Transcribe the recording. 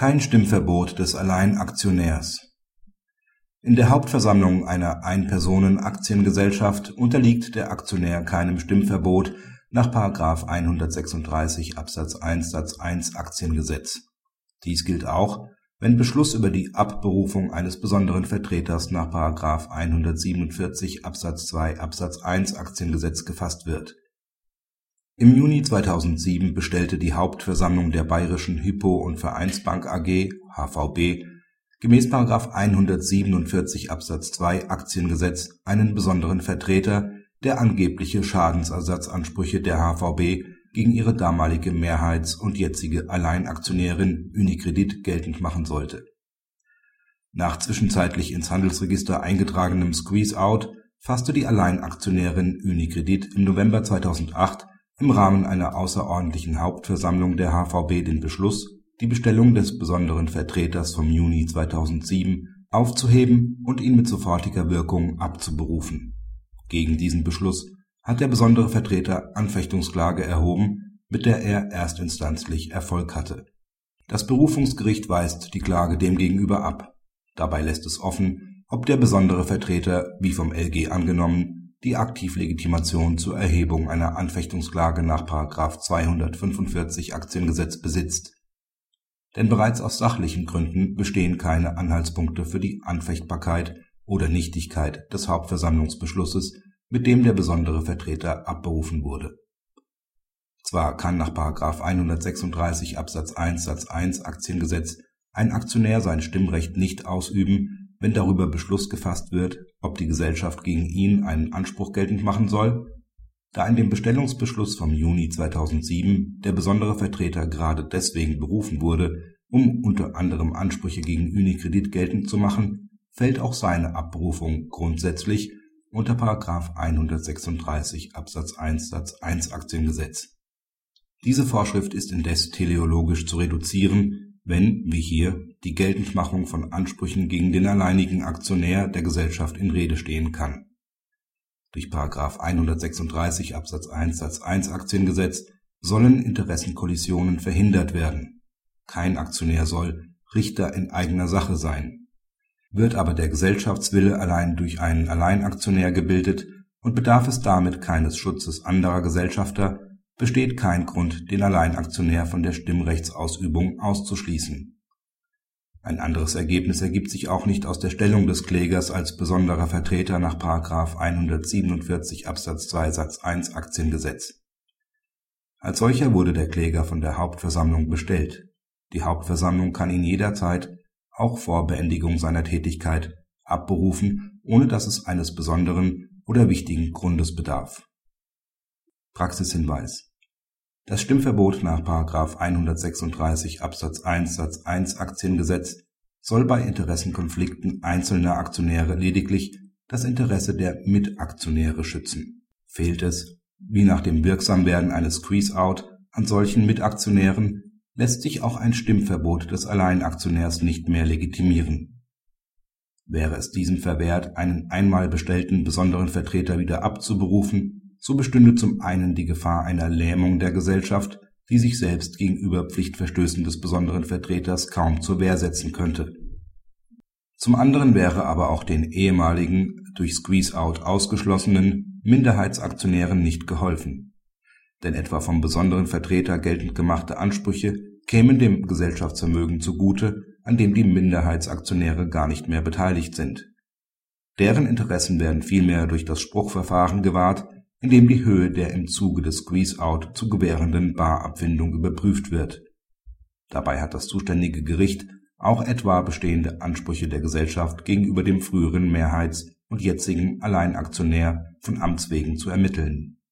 Kein Stimmverbot des Alleinaktionärs In der Hauptversammlung einer Einpersonen-Aktiengesellschaft unterliegt der Aktionär keinem Stimmverbot nach § 136 Absatz 1 Satz 1 Aktiengesetz. Dies gilt auch, wenn Beschluss über die Abberufung eines besonderen Vertreters nach § 147 Absatz 2 Absatz 1 Aktiengesetz gefasst wird im Juni 2007 bestellte die Hauptversammlung der Bayerischen Hypo und Vereinsbank AG (HVB) gemäß § 147 Absatz 2 Aktiengesetz einen besonderen Vertreter, der angebliche Schadensersatzansprüche der HVB gegen ihre damalige Mehrheits und jetzige Alleinaktionärin Unicredit geltend machen sollte. Nach zwischenzeitlich ins Handelsregister eingetragenem Squeeze-Out fasste die Alleinaktionärin Unicredit im November 2008 im Rahmen einer außerordentlichen Hauptversammlung der HVB den Beschluss, die Bestellung des besonderen Vertreters vom Juni 2007 aufzuheben und ihn mit sofortiger Wirkung abzuberufen. Gegen diesen Beschluss hat der besondere Vertreter Anfechtungsklage erhoben, mit der er erstinstanzlich Erfolg hatte. Das Berufungsgericht weist die Klage demgegenüber ab. Dabei lässt es offen, ob der besondere Vertreter, wie vom LG angenommen die Aktivlegitimation zur Erhebung einer Anfechtungsklage nach § 245 Aktiengesetz besitzt. Denn bereits aus sachlichen Gründen bestehen keine Anhaltspunkte für die Anfechtbarkeit oder Nichtigkeit des Hauptversammlungsbeschlusses, mit dem der besondere Vertreter abberufen wurde. Zwar kann nach § 136 Absatz 1 Satz 1 Aktiengesetz ein Aktionär sein Stimmrecht nicht ausüben wenn darüber Beschluss gefasst wird, ob die Gesellschaft gegen ihn einen Anspruch geltend machen soll, da in dem Bestellungsbeschluss vom Juni 2007 der besondere Vertreter gerade deswegen berufen wurde, um unter anderem Ansprüche gegen Unicredit geltend zu machen, fällt auch seine Abberufung grundsätzlich unter § 136 Absatz 1 Satz 1 Aktiengesetz. Diese Vorschrift ist indes teleologisch zu reduzieren wenn, wie hier, die Geltendmachung von Ansprüchen gegen den alleinigen Aktionär der Gesellschaft in Rede stehen kann. Durch § 136 Absatz 1 Satz 1 Aktiengesetz sollen Interessenkollisionen verhindert werden. Kein Aktionär soll Richter in eigener Sache sein. Wird aber der Gesellschaftswille allein durch einen Alleinaktionär gebildet und bedarf es damit keines Schutzes anderer Gesellschafter besteht kein Grund, den Alleinaktionär von der Stimmrechtsausübung auszuschließen. Ein anderes Ergebnis ergibt sich auch nicht aus der Stellung des Klägers als besonderer Vertreter nach § 147 Absatz 2 Satz 1 Aktiengesetz. Als solcher wurde der Kläger von der Hauptversammlung bestellt. Die Hauptversammlung kann ihn jederzeit, auch vor Beendigung seiner Tätigkeit, abberufen, ohne dass es eines besonderen oder wichtigen Grundes bedarf. Praxishinweis das Stimmverbot nach § 136 Absatz 1 Satz 1 Aktiengesetz soll bei Interessenkonflikten einzelner Aktionäre lediglich das Interesse der Mitaktionäre schützen. Fehlt es, wie nach dem Wirksamwerden eines Squeeze-out, an solchen Mitaktionären, lässt sich auch ein Stimmverbot des Alleinaktionärs nicht mehr legitimieren. Wäre es diesem verwehrt, einen einmal bestellten besonderen Vertreter wieder abzuberufen so bestünde zum einen die Gefahr einer Lähmung der Gesellschaft, die sich selbst gegenüber Pflichtverstößen des besonderen Vertreters kaum zur Wehr setzen könnte. Zum anderen wäre aber auch den ehemaligen, durch Squeeze-out ausgeschlossenen Minderheitsaktionären nicht geholfen. Denn etwa vom besonderen Vertreter geltend gemachte Ansprüche kämen dem Gesellschaftsvermögen zugute, an dem die Minderheitsaktionäre gar nicht mehr beteiligt sind. Deren Interessen werden vielmehr durch das Spruchverfahren gewahrt, in dem die Höhe der im Zuge des Squeeze-out zu gewährenden Barabfindung überprüft wird. Dabei hat das zuständige Gericht auch etwa bestehende Ansprüche der Gesellschaft gegenüber dem früheren Mehrheits und jetzigen Alleinaktionär von Amts wegen zu ermitteln